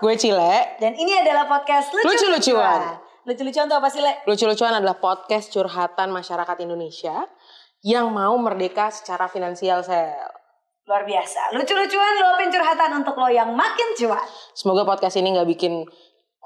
Gue Cile. Dan ini adalah podcast Lucu-lucuan. Lucu-lucuan tuh apa sih, Le? Lucu-lucuan adalah podcast curhatan masyarakat Indonesia yang mau merdeka secara finansial, Sel. Luar biasa. Lucu-lucuan luapin curhatan untuk lo yang makin cuan. Semoga podcast ini nggak bikin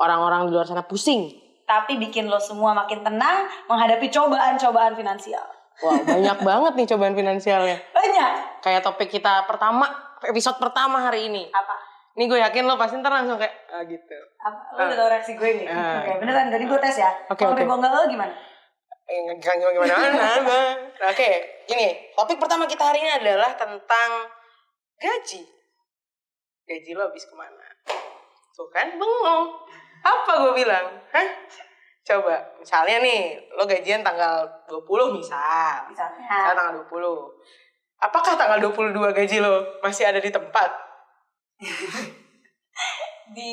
orang-orang di luar sana pusing. Tapi bikin lo semua makin tenang menghadapi cobaan-cobaan finansial. Wow, banyak banget nih cobaan finansialnya. Banyak. Kayak topik kita pertama, episode pertama hari ini. Apa? Ini gue yakin lo pasti ntar langsung kayak, ah gitu. Apa? Lo udah tau reaksi gue nih? Ah. Oke, beneran. Jadi gue tes ya. Oke, Kalau oke. bego enggak lo gimana? Eh, gimana gimana gimana. Oke, ini topik pertama kita hari ini adalah tentang gaji. Gaji lo habis ke mana? Tuh kan bengong. Apa gue bilang? Hah? Coba, misalnya nih, lo gajian tanggal 20 misal. Misalnya Misalnya. tanggal 20. Apakah tanggal 22 gaji lo masih ada di tempat? Di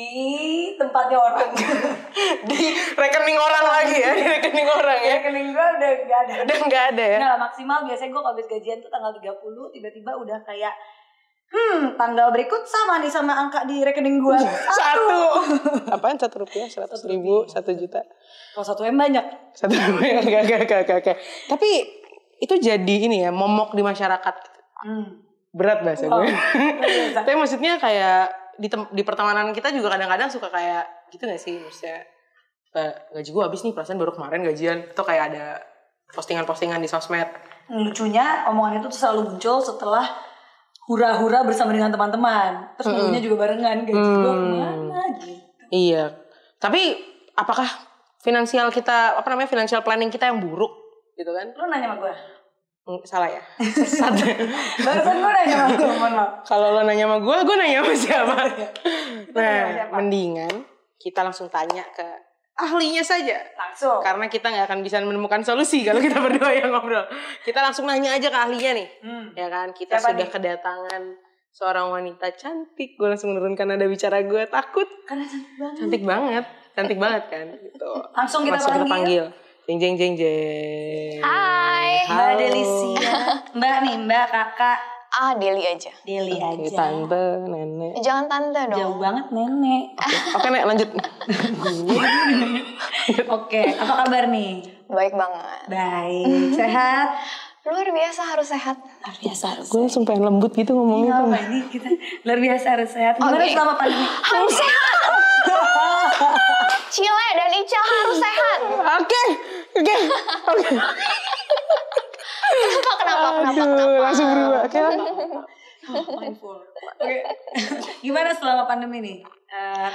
tempatnya orang. Di rekening orang lagi ya, di rekening orang ya. Rekening gue udah gak ada. Udah nggak ada ya? Nah, maksimal biasanya gue habis gajian tuh tanggal 30 tiba-tiba udah kayak hmm, tanggal berikut sama nih sama angka di rekening gue. Satu. Apaan satu rupiah? Seratus ribu? Satu juta? Kalau satu M banyak. Satu rupiah? Oke, oke, oke, oke, oke. Tapi itu jadi ini ya, momok di masyarakat. Hmm. Berat bahasa Wow. gue. Tapi maksudnya kayak di, tem- di pertemanan kita juga kadang-kadang suka kayak gitu gak sih? Maksudnya gaji gue habis nih, perasaan baru kemarin gajian. Atau kayak ada postingan-postingan di sosmed. Lucunya omongan itu tuh selalu muncul setelah hura-hura bersama dengan teman-teman. Terus minggunya juga barengan gaji gue Hmm. ke mana gitu. Iya. Tapi apakah finansial kita, apa namanya, financial planning kita yang buruk? Gitu kan? Lu nanya sama gue. Salah ya? Sesat. Barusan gue nanya sama gue. Kalau lo nanya sama gue, gue nanya sama siapa? Nanya sama Nah, siapa? mendingan kita langsung tanya ke ahlinya saja. Langsung. Karena kita nggak akan bisa menemukan solusi kalau kita berdua yang ngobrol. Kita langsung nanya aja ke ahlinya nih. Hmm. Ya kan, kita Siapa sudah nih? kedatangan seorang wanita cantik. Gue langsung menurunkan nada bicara gue. Takut. Karena cantik banget. Cantik banget. Cantik banget kan. Gitu. Langsung kita Langsung kita panggil. Jeng jeng jeng jeng. Hai. Mbak Halo. Delisia. Mbak nih, Mbak, kakak. Ah, Deli aja. Deli Oke, aja. tante, nenek. Jangan tante dong. Jauh banget nenek. Oke, Nek, lanjut. Oke, apa kabar nih? Baik banget. Baik, sehat. Luar biasa harus sehat. Luar biasa harus. gue pengen lembut gitu ngomongnya Iya, ini kita luar biasa harus sehat. Gimana Oke. selama pandemi? Harus sehat. Cile dan Ica harus sehat. Oke, oke, oke. Kenapa, kenapa, kenapa, Aduh, kenapa? langsung berubah. Oke, Mindful. Oke. Gimana selama pandemi nih? Eh,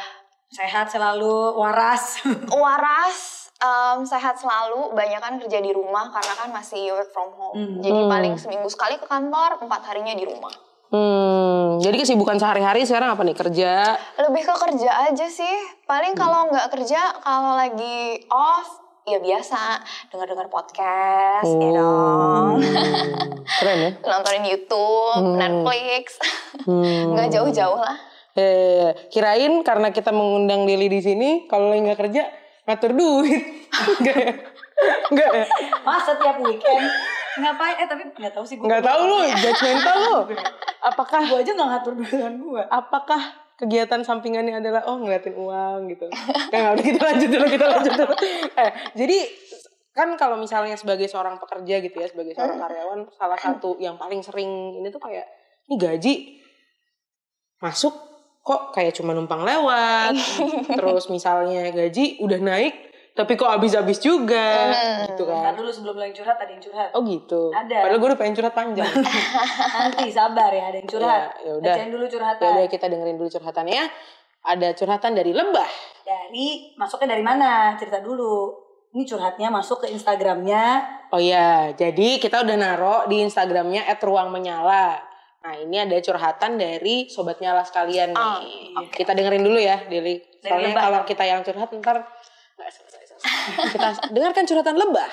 sehat selalu, waras. Waras, em, sehat selalu. Banyak kan kerja di rumah karena kan masih work from home. Hmm. Jadi paling seminggu sekali ke kantor, empat harinya di rumah. Hmm, jadi kesibukan sehari-hari sekarang apa nih? Kerja. Lebih ke kerja aja sih. Paling kalau nggak kerja, kalau lagi off, ya biasa dengar-dengar podcast, ya dong. Keren ya. Nontonin YouTube, Netflix, nggak jauh-jauh lah. Eh, kirain karena kita mengundang Deli di sini, kalau lagi nggak kerja ngatur duit. Enggak ya? Enggak ya? Masa tiap weekend ngapain? Eh tapi nggak tahu sih gue. Enggak tahu lu, judgmental lu. Apakah Gue aja nggak ngatur duitan gue. apakah kegiatan sampingannya adalah oh ngeliatin uang gitu. Nah, udah kita lanjut dulu, kita lanjut dulu. Eh, jadi kan kalau misalnya sebagai seorang pekerja gitu ya, sebagai seorang karyawan, salah satu yang paling sering ini tuh kayak ini gaji masuk kok kayak cuma numpang lewat. Terus misalnya gaji udah naik tapi kok habis-habis juga gitu Ntar kan. dulu sebelum mulai curhat ada yang curhat. Oh gitu. Ada. Padahal gue udah pengen curhat panjang. Nanti sabar ya ada yang curhat. Ya, ya udah. Bacain dulu curhatan. Ya udah kita dengerin dulu curhatannya. Ada curhatan dari Lebah. Dari masuknya dari mana? Cerita dulu. Ini curhatnya masuk ke Instagramnya. Oh iya, jadi kita udah naro di Instagramnya @ruangmenyala. Nah ini ada curhatan dari sobat nyala sekalian nih. Oh, Kita dengerin dulu ya. Dari Soalnya kalau kita yang curhat ntar nggak selesai selesai. Kita dengarkan curhatan Lebah.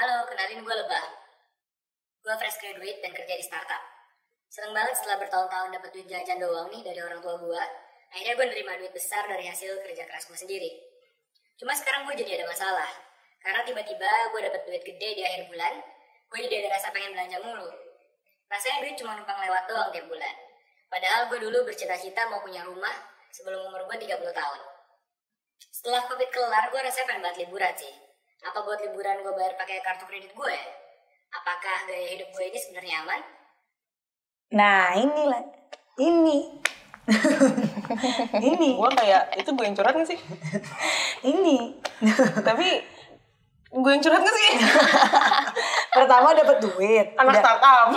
Halo, kenalin gue Lebah. Gue fresh graduate dan kerja di startup. Seneng banget setelah bertahun-tahun dapat duit jajan doang nih dari orang tua gue. Akhirnya gue nerima duit besar dari hasil kerja keras gue sendiri. Cuma sekarang gue jadi ada masalah. Karena tiba-tiba gue dapat duit gede di akhir bulan, gue jadi ada rasa pengen belanja mulu. Rasanya duit cuma numpang lewat doang tiap bulan. Padahal gue dulu bercita-cita mau punya rumah sebelum umur gue 30 tahun. Setelah covid kelar, gue rasanya pengen banget liburan sih. Apa buat liburan gue bayar pakai kartu kredit gue? Apakah gaya hidup gue ini sebenarnya aman? Nah inilah ini ini Gue kayak itu gue yang curhat gak sih? ini Tapi gue yang curhat gak sih? pertama dapat duit Anak startup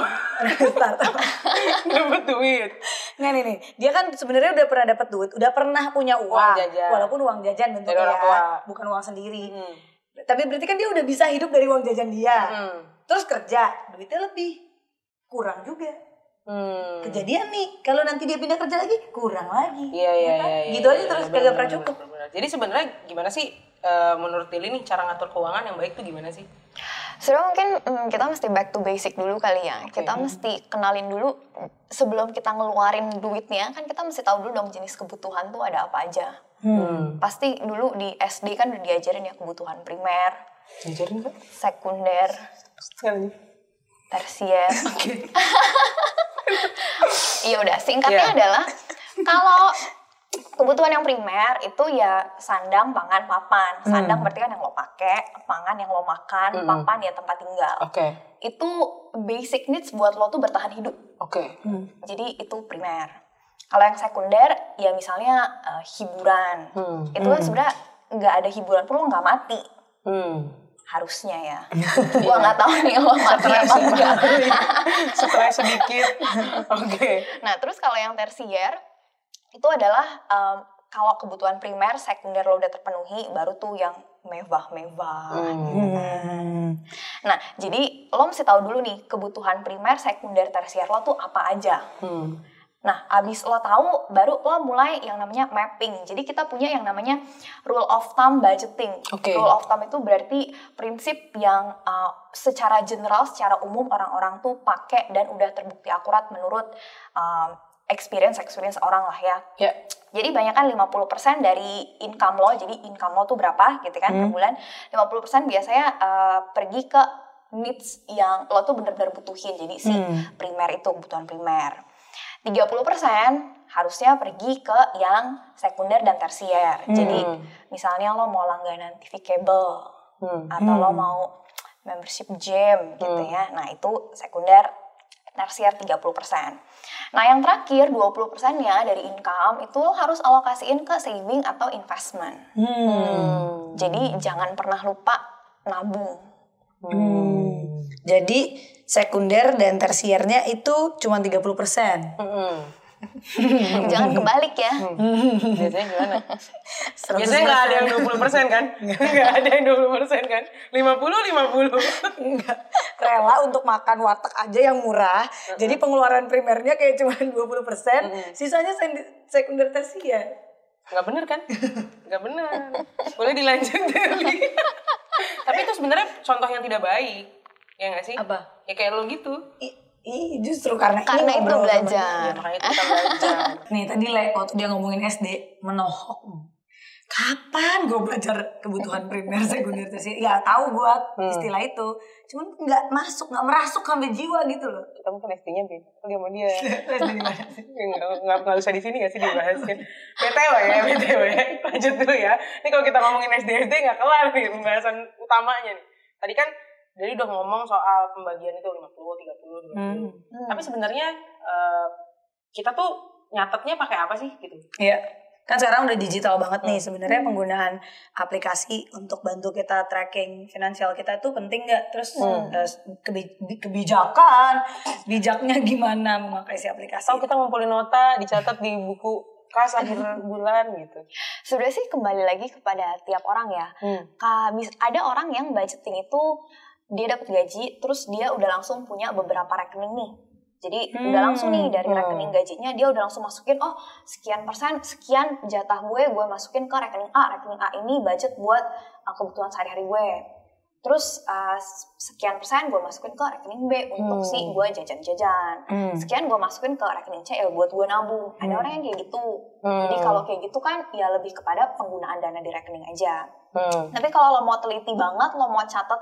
startup dapat duit. Nggak nih nih, dia kan sebenarnya udah pernah dapat duit, udah pernah punya uang, Uang jajan. walaupun uang jajan bentuknya orang ya, tua. bukan uang sendiri. Hmm. Tapi berarti kan dia udah bisa hidup dari uang jajan dia. Hmm. Terus kerja, duitnya lebih. Kurang juga. Hmm. Kejadian nih, kalau nanti dia pindah kerja lagi, kurang lagi. Iya iya Ya kan? iya. iya, Gitu aja iya, terus iya, kagak pernah cukup. Jadi sebenarnya gimana sih eh, menurut Lili nih cara ngatur keuangan yang baik tuh gimana sih? Sebenarnya mungkin mm, kita mesti back to basic dulu kali ya. Kita mesti kenalin dulu sebelum kita ngeluarin duitnya kan kita mesti tahu dulu dong jenis kebutuhan tuh ada apa aja. Hmm. Pasti dulu di SD kan udah diajarin ya kebutuhan primer, Diajarin kan? sekunder, Sekali. tersier. Iya udah singkatnya Iya. adalah kalau kebutuhan yang primer itu ya sandang, pangan, papan. Sandang berarti kan yang lo pakai, pangan yang lo makan, Mm-mm. papan ya tempat tinggal. Oke. Itu basic needs buat lo tuh bertahan hidup. Oke. Jadi itu primer. Kalau yang sekunder ya misalnya eh, hiburan. Hmm. Itu kan sebenarnya nggak ada hiburan pun lo nggak mati Hmm. harusnya ya. Gua nggak tahu nih lo mati apa enggak. Stres sedikit. Oke. Nah, terus kalau yang tersier itu adalah em, kalau kebutuhan primer, sekunder lo udah terpenuhi, baru tuh yang mewah-mewah. Hmm. Nah, jadi lo mesti tahu dulu nih kebutuhan primer, sekunder, tersier lo tuh apa aja. Hmm. Nah, abis lo tahu, baru lo mulai yang namanya mapping. Jadi kita punya yang namanya rule of thumb budgeting. Oke. Rule of thumb itu berarti prinsip yang uh, secara general, secara umum orang-orang tuh pakai dan udah terbukti akurat menurut um, experience experience orang lah ya. Ya. Jadi banyak kan 50% dari income lo, jadi income lo tuh berapa gitu kan per bulan. 50% biasanya uh, pergi ke needs yang lo tuh bener-bener butuhin. Jadi si primer itu kebutuhan primer. 30% harusnya pergi ke yang sekunder dan tersier. Jadi misalnya lo mau langganan TV kabel Hmm. atau lo mau membership gym gitu ya. Nah, itu sekunder tersier 30%. Nah, yang terakhir 20%-nya dari income itu lo harus alokasiin ke saving atau investment. Hmm. Jadi jangan pernah lupa nabung. Hmm. Jadi sekunder dan tersiernya itu cuma 30%. Hmm. jangan kebalik ya. Biasanya gimana? Biasanya nggak ada yang 20% kan? Nggak ada yang 20% kan? 50 50. Enggak. Rela untuk makan warteg aja yang murah. Jadi pengeluaran primernya kayak cuma 20%, sisanya sen- sekunder tersier. Nggak bener kan? Nggak bener. Boleh dilanjut Deli. Tapi itu sebenarnya contoh yang tidak baik. Ya nggak sih? Apa? Ya kayak lo gitu. I- Ih, justru karena, Karena ini itu ngobrol sama belajar. Ya, makanya itu kita belajar. Nih tadi Le, waktu dia ngomongin SD, menohok. Kapan gue belajar kebutuhan primer, sekunder, tersier? Ya tahu gue istilah itu. Cuman nggak masuk, nggak merasuk sampai jiwa gitu loh. Kita mungkin SD-nya beda. Kali sama dia. Terus di mana sih? Ya, Nggak, nggak, usah di sini nggak sih dibahasnya. BTW ya, BTW. Lanjut dulu ya. Ini kalau kita ngomongin SD-SD nggak kelar nih pembahasan utamanya nih. Tadi kan jadi udah ngomong soal pembagian itu 50, 30, 20. Hmm. Tapi sebenarnya eh, kita tuh nyatetnya pakai apa sih gitu? Iya. Kan sekarang udah digital banget nih. Sebenarnya penggunaan aplikasi untuk bantu kita tracking finansial kita tuh penting nggak? Terus eh, kebi- kebijakan, bijaknya gimana memakai si aplikasi? Atau kita ngumpulin nota, dicatat di buku kas akhir bulan gitu. Sebenarnya sih kembali lagi kepada tiap orang ya. Hmm. Ada orang yang budgeting itu dia dapat gaji terus dia udah langsung punya beberapa rekening nih jadi udah langsung nih dari Hmm. rekening gajinya dia udah langsung masukin oh sekian persen sekian jatah gue gue masukin ke rekening A rekening A ini budget buat uh, kebutuhan sehari-hari gue terus uh, sekian persen gue masukin ke rekening B untuk Hmm. si gue jajan-jajan Hmm. sekian gue masukin ke rekening C ya buat gue nabung ada orang yang kayak gitu Hmm. jadi kalau kayak gitu kan ya lebih kepada penggunaan dana di rekening aja Hmm. tapi kalau lo mau teliti banget, lo mau catat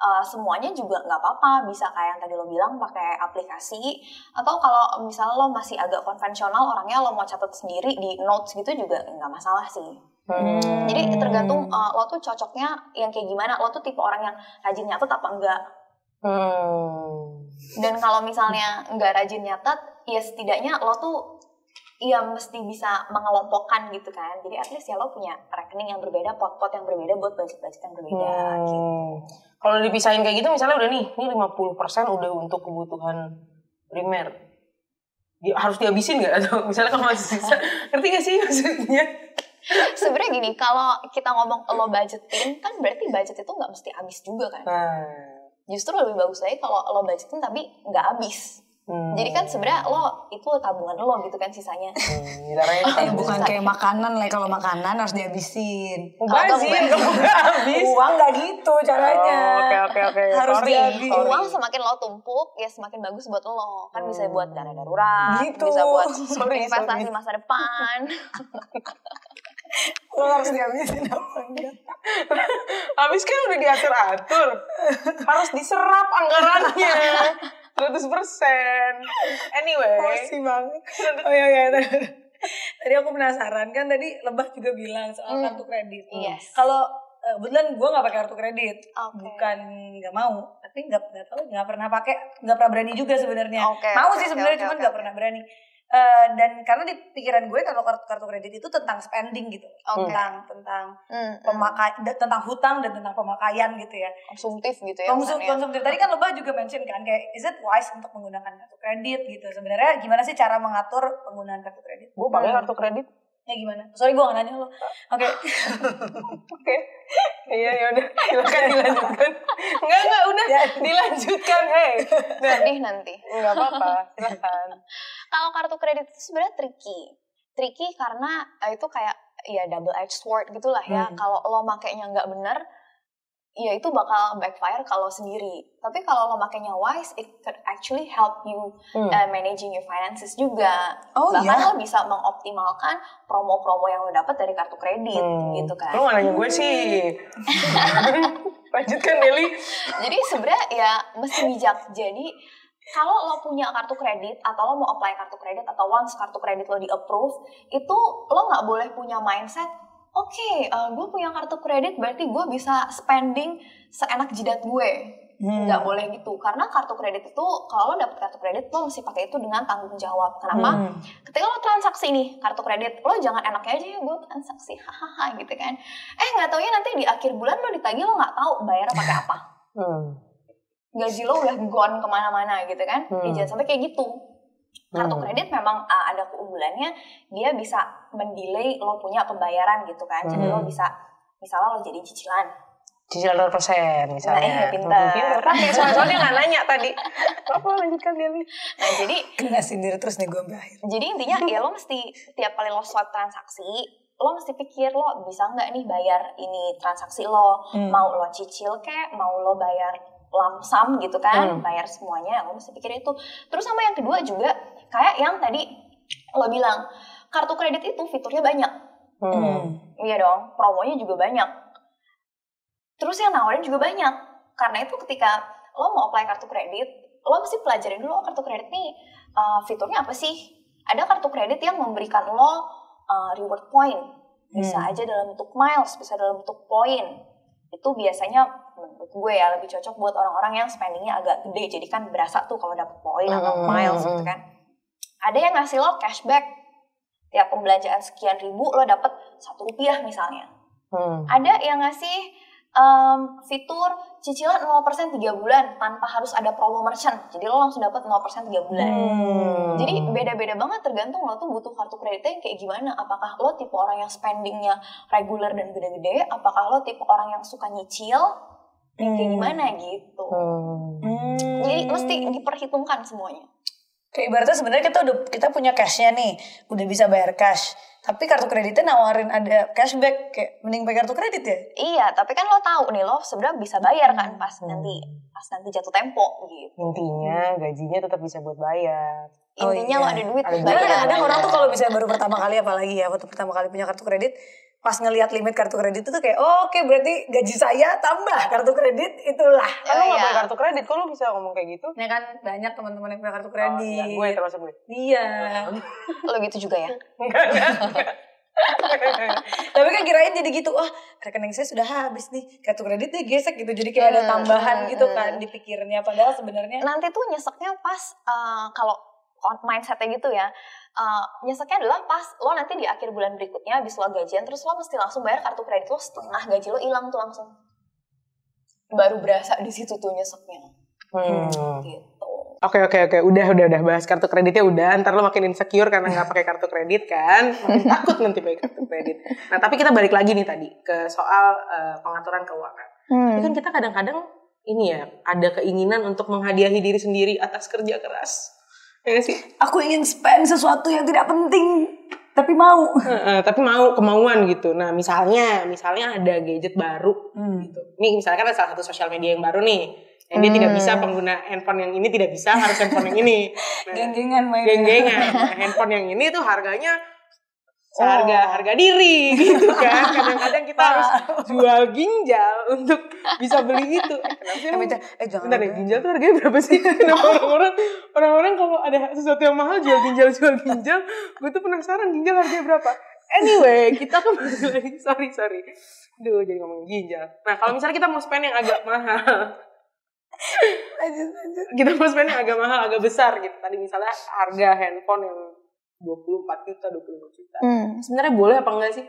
uh, semuanya juga nggak apa-apa. Bisa kayak yang tadi lo bilang pakai aplikasi. Atau kalau misalnya lo masih agak konvensional orangnya lo mau catat sendiri di notes gitu juga nggak masalah sih. Hmm. jadi tergantung uh, lo tuh cocoknya yang kayak gimana. Lo tuh tipe orang yang rajin nyatet apa enggak. Hmm. dan kalau misalnya nggak rajin nyatet ya setidaknya lo tuh ya mesti bisa mengelompokkan gitu kan. Jadi at least ya lo punya rekening yang berbeda pot-pot yang berbeda buat budget-budget yang berbeda gitu. Hmm. Kalau dipisahin kayak gitu misalnya udah nih, ini 50% udah untuk kebutuhan primer. Di- harus dihabisin nggak atau misalnya kalau masih sisa, ngerti gak sih maksudnya? sebenarnya gini kalau kita ngomong lo budgeting kan berarti budget itu nggak mesti habis juga kan Nah, justru lebih bagus lagi kalau lo budgeting tapi nggak habis hmm. jadi kan sebenarnya lo itu tabungan lo gitu kan sisanya Hmm, Eh, bukan kayak makanan lah kalau makanan harus dihabisin. Kamu nggak habis. Uang nggak gitu caranya. Oh, Oke oke oke. Harus Sorry, dihabis. sorry. uang semakin lo tumpuk ya semakin bagus buat lo kan bisa buat dana darurat Gitu. bisa buat Sorry, investasi sorry. masa depan Lo harus dihabisin apa enggak? Habis kan udah diatur-atur. Harus diserap anggarannya. 100%. Anyway. Emosi banget. Oh iya iya. Tadi aku penasaran kan tadi Lebah juga bilang soal Hmm. kartu kredit. Yes. Kalau eh, kebetulan gue nggak pakai kartu kredit, Oke. bukan nggak mau, tapi nggak nggak tahu nggak pernah pakai, nggak pernah berani juga sebenarnya. Oke, mau sih sebenarnya oke, cuman nggak oke. pernah berani. Eh, dan karena di pikiran gue kalau kartu kartu kredit itu tentang spending gitu, Oke. tentang tentang Hmm, hmm. pemakai da- tentang hutang dan tentang pemakaian gitu ya. konsumtif gitu ya Konsum, konsumtif tadi kan Lebah juga mention kan kayak is it wise untuk menggunakan kartu kredit gitu. Sebenarnya gimana sih cara mengatur penggunaan kartu kredit? Gue pakai kartu kredit. Ya gimana? Sorry gue gak nanya lo. Oke. Oke. Iya ya udah. Silakan dilanjutkan. Enggak enggak udah. Ya. Dilanjutkan. Hey. Nah, sedih nanti enggak apa-apa. Silakan. kalau kartu kredit itu sebenarnya tricky tricky karena eh, itu kayak ya double edged sword gitulah ya Hmm. kalau lo makainya nggak bener ya itu bakal backfire kalau sendiri tapi kalau lo makainya wise it could actually help you Hmm. uh, managing your finances juga Oh, bahkan iya? lo bisa mengoptimalkan promo-promo yang lo dapat dari kartu kredit Hmm. gitu kan nggak nanya gue sih. Lanjutkan Deli. jadi sebenarnya ya mesti bijak jadi kalau lo punya kartu kredit atau lo mau apply kartu kredit atau once kartu kredit lo di approve itu lo nggak boleh punya mindset oke gue punya kartu kredit berarti gue bisa spending seenak jidat gue Hmm. nggak boleh gitu karena kartu kredit itu kalau lo dapet kartu kredit lo mesti pakai itu dengan tanggung jawab kenapa Hmm. ketika lo transaksi nih kartu kredit lo jangan enaknya aja ya gue transaksi hahaha gitu kan eh nggak taunya nanti di akhir bulan lo ditagih lo nggak tahu bayar pakai apa Hmm. gaji lo udah gone ke mana-mana gitu kan Hmm. Ya, jangan sampai kayak gitu kartu Hmm. kredit memang uh, ada keunggulannya dia bisa mendelay lo punya pembayaran gitu kan jadi lo Hmm. bisa misalnya lo jadi cicilan Cicilan 0% misalnya. Nah, iya, pintar. Hmm, Pintar. Soalnya soalnya dia nggak nanya tadi. Apa lanjutkan Deli. nah jadi Kena sindir terus nih gue sampai akhir. jadi intinya ya lo mesti tiap kali lo swipe transaksi lo mesti pikir lo bisa nggak nih bayar ini transaksi lo Hmm. mau lo cicil kek mau lo bayar lump sum gitu kan Hmm. bayar semuanya. Lo mesti pikir itu. Terus sama yang kedua juga kayak yang tadi lo bilang kartu kredit itu fiturnya banyak. Hmm. iya dong promonya juga banyak. Terus yang nawarin juga banyak. Karena itu ketika lo mau apply kartu kredit lo mesti pelajarin dulu oh, kartu kredit nih uh, fiturnya apa sih? Ada kartu kredit yang memberikan lo uh, reward point. Bisa Hmm. aja dalam bentuk miles bisa dalam bentuk poin itu biasanya menurut gue ya lebih cocok buat orang-orang yang spendingnya agak gede. Jadi kan berasa tuh kalau dapet poin atau miles gitu kan. Ada yang ngasih lo cashback. Tiap pembelanjaan sekian ribu lo dapet satu rupiah misalnya. Hmm. ada yang ngasih em, fitur cicilan 0% 3 bulan tanpa harus ada promo merchant. Jadi lo langsung dapat 0% 3 bulan. Hmm. Jadi beda-beda banget tergantung lo tuh butuh kartu kreditnya yang kayak gimana. Apakah lo tipe orang yang spendingnya reguler dan gede-gede? Apakah lo tipe orang yang suka nyicil? Yang kayak Hmm. gimana gitu. Hmm. Jadi mesti diperhitungkan semuanya. Kayak ibaratnya sebenarnya kita udah kita punya cashnya nih, udah bisa bayar cash. Tapi kartu kreditnya nawarin ada cashback, kayak mending pakai kartu kredit ya? Iya, tapi kan lo tahu nih lo sebenarnya bisa bayar kan pas Hmm. nanti pas nanti jatuh tempo gitu. Intinya gajinya tetap bisa buat bayar. Oh, Intinya iya. lo ada duit Ada bayar. kadang-kadang orang tuh kalau misalnya baru pertama kali apalagi ya, waktu pertama kali punya kartu kredit, pas ngelihat limit kartu kredit itu tuh kayak oh, oke berarti gaji saya tambah kartu kredit itulah. Kan lo Iya. gak punya kartu kredit, kok lo bisa ngomong kayak gitu? Ini kan banyak teman-teman yang punya kartu Oh, kredit. iya, gue termasuk gue. Iya. Lo gitu juga ya? Enggak, enggak. Tapi kan kirain jadi gitu, wah rekening saya sudah habis nih, kartu kreditnya gesek gitu, jadi kayak ada Hmm, tambahan hmm, gitu hmm. kan dipikirnya, padahal sebenarnya Nanti tuh nyeseknya pas eh, kalau mindsetnya gitu ya, eh, nyeseknya adalah pas lo nanti di akhir bulan berikutnya habis lo gajian terus lo mesti langsung bayar kartu kredit lo setengah gaji lo hilang tuh langsung. Baru berasa di situ tuh nyeseknya. Hmm. Gitu. Oke oke oke, udah udah udah bahas kartu kreditnya udah. Ntar lo makin insecure karena nggak pakai kartu kredit kan, makin takut nanti pakai kartu kredit. Nah tapi kita balik lagi nih tadi ke soal eh, pengaturan keuangan. Tapi kan kita kadang-kadang ini ya ada keinginan untuk menghadiahi diri sendiri atas kerja keras. Ya sih. aku ingin spend sesuatu yang tidak penting, tapi mau. Heeh, tapi mau kemauan gitu. Nah misalnya misalnya ada gadget baru Hmm. gitu. Nih misalnya kan ada salah satu sosial media yang baru nih. Yang dia tidak bisa pengguna handphone yang ini tidak bisa harus handphone yang ini. Nah, Geng-gengan main. geng-gengan. Nah, handphone yang ini tuh harganya seharga harga diri gitu kan. Kadang-kadang kita harus jual ginjal untuk bisa beli itu. Eh, kenapa sih? Eh, emang- bentar, jangan. Bentar deh, ginjal tuh harganya berapa sih? Kenapa orang-orang orang-orang kalau ada sesuatu yang mahal jual ginjal jual ginjal, gue tuh penasaran ginjal harganya berapa. Anyway, kita kembali lagi. Sorry, sorry. Duh, jadi ngomongin ginjal. Nah, kalau misalnya kita mau spend yang agak mahal, Lanjut, lanjut. kita mau spend yang agak mahal, agak besar gitu. Tadi misalnya harga handphone yang 24 juta, 25 juta. Hmm. Sebenarnya boleh apa enggak sih?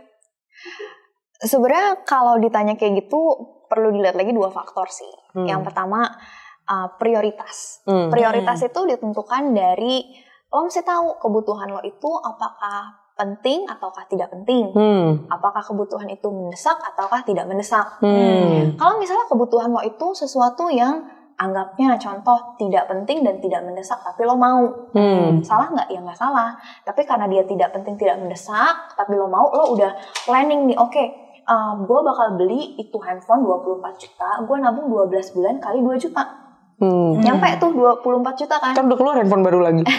Sebenarnya kalau ditanya kayak gitu perlu dilihat lagi dua faktor sih. Hmm. Yang pertama uh, prioritas. Hmm. Prioritas itu ditentukan dari lo mesti tahu kebutuhan lo itu apakah penting ataukah tidak penting. Hmm. Apakah kebutuhan itu mendesak ataukah tidak mendesak. Hmm. Kalau misalnya kebutuhan lo itu sesuatu yang anggapnya contoh tidak penting dan tidak mendesak tapi lo mau. Hmm. Salah nggak? Ya nggak salah. Tapi karena dia tidak penting tidak mendesak tapi lo mau, lo udah planning nih. Oke, gue bakal beli itu handphone 24 juta, gue nabung 12 bulan kali 2 juta. Hmm. Nyampe tuh 24 juta kan. Kan udah keluar handphone baru lagi.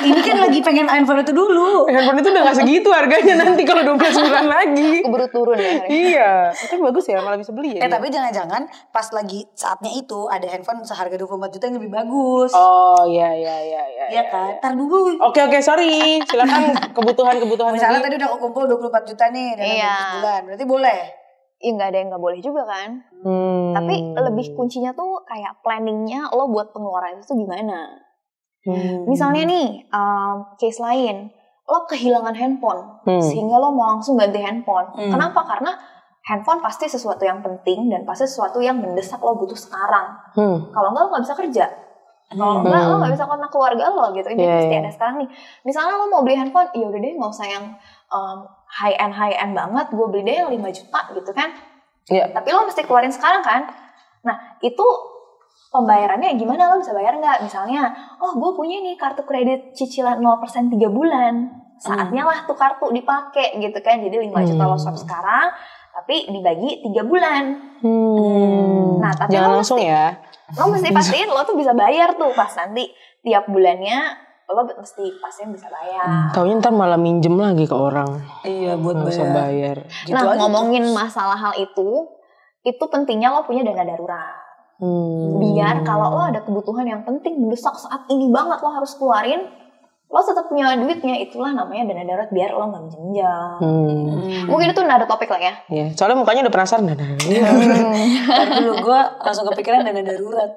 Ini kan lagi pengen handphone itu dulu. handphone itu udah gak segitu harganya nanti kalau 12 bulan lagi. Keburu turun ya. hari. iya, itu bagus ya malah bisa beli ya. Eh tapi jangan-jangan pas lagi saatnya itu ada handphone seharga 24 juta yang lebih bagus. Oh iya iya iya iya. Iya kan? Ntar dulu. Oke oke sorry, silakan kebutuhan-kebutuhan Misalnya tadi. tadi udah kumpul 24 juta nih dalam Iya. 12 bulan. Berarti boleh. Iya nggak ada yang nggak boleh juga kan. Hmm. Tapi lebih kuncinya tuh kayak planningnya lo buat pengeluaran itu gimana. Hmm. Misalnya nih, um, case lain, lo kehilangan handphone, Hmm. sehingga lo mau langsung ganti handphone. Hmm. Kenapa? Karena handphone pasti sesuatu yang penting dan pasti sesuatu yang mendesak lo butuh sekarang. Hmm. Kalau enggak lo nggak bisa kerja. Kalau Hmm. enggak lo nggak bisa kontak keluarga lo gitu. Jadi Iya, pasti iya. ada sekarang nih. Misalnya lo mau beli handphone, ya udah deh nggak usah yang um, high end high end banget. Gue beli deh yang 5 juta gitu kan. Iya. Tapi lo mesti keluarin sekarang kan. Nah itu pembayarannya gimana lo bisa bayar nggak? Misalnya, oh gue punya nih kartu kredit cicilan 0% 3 bulan. Saatnya lah tuh kartu dipakai gitu kan. Jadi 5 juta lo swap sekarang, tapi dibagi 3 bulan. Hmm. Nah, tapi jangan lo langsung mesti- ya. Lo mesti pastiin lo tuh bisa bayar tuh pas nanti tiap bulannya lo mesti pastiin bisa bayar. Taunya ntar malah minjem lagi ke orang. Iya buat Nggak usah bayar. Gitu nah, aja ngomongin masalah hal itu, itu pentingnya lo punya dana darurat. Hmm. biar kalau lo ada kebutuhan yang penting mendesak saat ini banget lo harus keluarin lo tetap punya duitnya itulah namanya dana darurat biar lo nggak minjem Hmm. mungkin itu nada topik lah ya Ya, soalnya mukanya udah penasaran. Nah, nah, iya. Dulu gue langsung kepikiran dana darurat.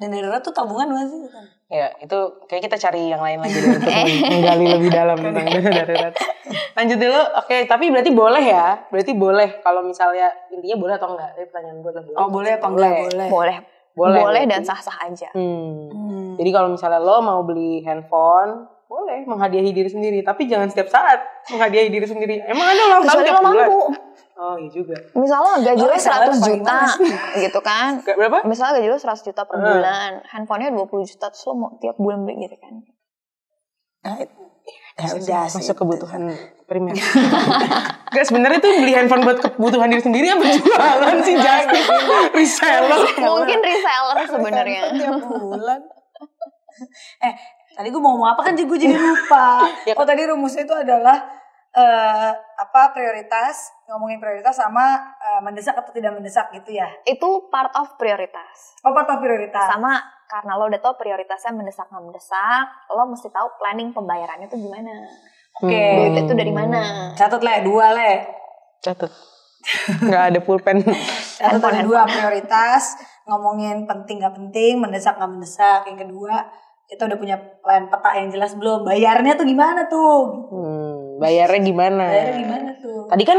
Dana darurat tuh tabungan gak sih? Ya, itu kayak kita cari yang lain lagi deh untuk menggali lebih dalam tentang dana darurat. Lanjut dulu. Oke, tapi berarti boleh ya? Berarti boleh kalau misalnya intinya boleh atau enggak? Ini pertanyaan gue boleh. Oh boleh apa enggak? Boleh. boleh Boleh, boleh dan sah sah aja Hmm. Hmm. Jadi kalau misalnya lo mau beli handphone, boleh menghadiahi diri sendiri, tapi jangan setiap saat menghadiahi diri sendiri. Emang ada ulang tahun tiap lo bulan? mampu Oh iya juga. misalnya gaji Lo lo kesalahan 100 paling juta gitu kan Gak berapa? misalnya gaji lo 100 juta per Hmm. bulan handphonenya 20 juta terus lo mau tiap bulan beli gitu kan Nah, ya udah sih. Masuk kebutuhan primer. Gak sebenarnya tuh beli handphone buat kebutuhan diri sendiri apa jualan sih jadi reseller. mungkin reseller sebenarnya tiap bulan. eh, tadi gue mau ngomong apa kan gue jadi lupa. Ya. Oh tadi rumusnya itu adalah eh, apa prioritas ngomongin prioritas sama eh, mendesak atau tidak mendesak gitu ya. Itu part of prioritas. Oh part of prioritas. Sama karena lo udah tau prioritasnya mendesak nggak mendesak, lo mesti tahu planning pembayarannya tuh gimana. Oke. Duit itu dari mana? Catat le dua le. Catet. Nggak ada pulpen. Catat ada dua prioritas ngomongin penting gak penting, mendesak gak mendesak. Yang kedua kita udah punya plan peta yang jelas belum? Bayarnya tuh gimana tuh? Hmm, bayarnya gimana? Bayarnya gimana tuh? Tadi kan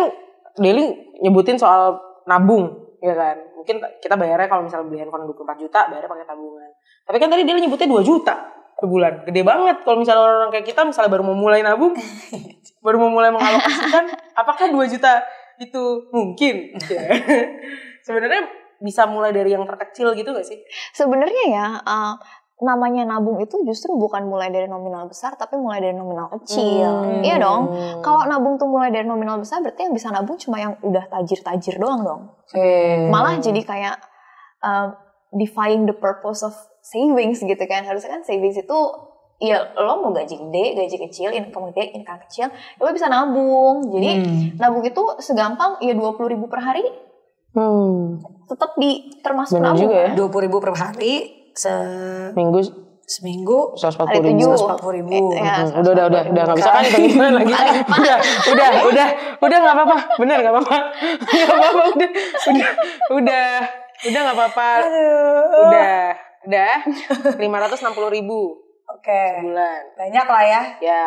Deli nyebutin soal nabung, ya kan? Mungkin kita bayarnya kalau misalnya beli handphone 24 juta, bayarnya pakai tabungan. Tapi kan tadi Deli nyebutnya 2 juta per bulan. Gede banget kalau misalnya orang kayak kita misalnya baru mau mulai nabung, baru mau mulai mengalokasikan, apakah 2 juta itu mungkin? Sebenarnya bisa mulai dari yang terkecil gitu gak sih? Sebenarnya ya uh, namanya nabung itu justru bukan mulai dari nominal besar tapi mulai dari nominal kecil. Hmm. Iya dong. Kalau nabung tuh mulai dari nominal besar berarti yang bisa nabung cuma yang udah tajir-tajir doang dong. Oke. Malah jadi kayak uh, defying the purpose of savings gitu kan. Harusnya kan savings itu ya lo mau gaji gede, gaji kecil, income gede, income kecil, ya lo bisa nabung. Jadi Hmm. nabung itu segampang ya 20 ribu per hari Hmm. tetap di termasuk Benar nabung. juga ya. kan? Dua puluh ribu per hari se Minggu seminggu 140 Hari ribu. tujuh. 140 ribu. Ya, Hmm, udah udah udah. udah nggak bisa kan hitung-hitungan lagi. Udah udah udah udah nggak apa-apa. Bener nggak apa-apa. Nggak apa-apa. Udah udah udah udah nggak apa-apa. Udah udah. Lima ratus enam puluh ribu. Oke. bulan Banyak lah ya. ya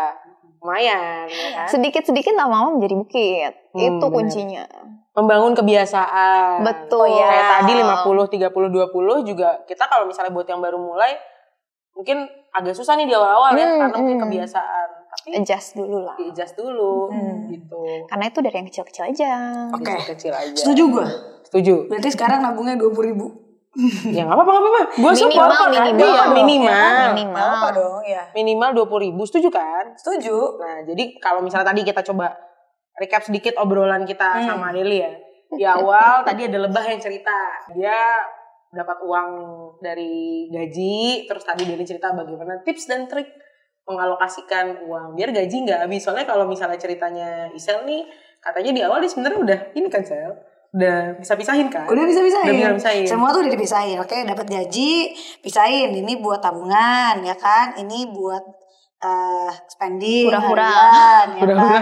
lumayan ya kan Sedikit-sedikit lama-lama menjadi bukit. Hmm, itu benar. kuncinya. membangun kebiasaan Betul. kayak tadi 50 30 20 juga kita kalau misalnya buat yang baru mulai mungkin agak susah nih di awal-awal ya Hmm, karena mungkin hmm. kebiasaan tapi Adjust dulu lah. adjust dulu Hmm. gitu Karena itu dari yang kecil-kecil aja. Oke. kecil aja Setuju gue. setuju Berarti sekarang nabungnya dua puluh ribu. Ya nggak apa-apa nggak apa-apa gue support Minimal, kan? minimal. Iya, minimal Minimal. Apa dong ya? minimal dua puluh ribu setuju kan Setuju. nah jadi kalau misalnya tadi kita coba recap sedikit obrolan kita Hmm. sama Deli ya di awal tadi ada lebah yang cerita dia dapat uang dari gaji terus tadi Deli cerita bagaimana tips dan trik mengalokasikan uang biar gaji nggak habis soalnya kalau misalnya ceritanya Isel nih katanya di awal dia sebenarnya udah ini kan Sel udah bisa pisahin kan Udah bisa Udah pisahin. bisa pisahin. Semua tuh udah dipisahin. Oke, dapat gaji, pisahin. Ini buat tabungan, ya kan? Ini buat eh spending, Hura-hura. harian, ya kan?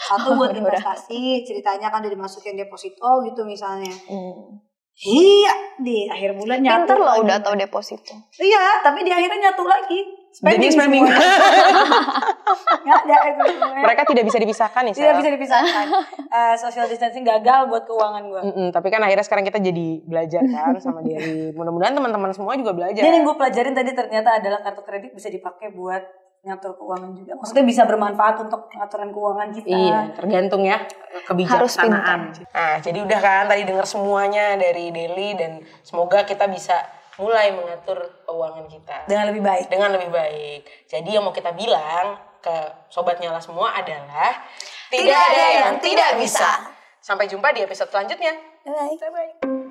Satu buat investasi, ceritanya kan udah dimasukin deposito gitu misalnya. Hmm. Iya, di akhir bulan nyatu. Pinter loh udah tahu deposito. Iya, tapi di akhirnya nyatu lagi. Jadi spending semuanya. Nggak ada itu semuanya. mereka tidak bisa dipisahkan nih Tidak bisa dipisahkan. Eh, social distancing gagal buat keuangan gue. Mm-mm, tapi kan akhirnya sekarang kita jadi belajar kan sama dari mudah-mudahan teman-teman semua juga belajar. Dan yang gue pelajarin tadi ternyata adalah kartu kredit bisa dipakai buat ngatur keuangan juga. Maksudnya bisa bermanfaat untuk pengaturan keuangan kita. Iya, tergantung ya kebijaksanaan. Harus Nah, jadi udah kan tadi dengar semuanya dari Deli dan semoga kita bisa mulai mengatur keuangan kita Dengan lebih baik. dengan lebih baik. Jadi yang mau kita bilang ke sobat nyala semua adalah Tidak ada yang tidak bisa. Sampai jumpa di episode selanjutnya. Bye. Bye bye.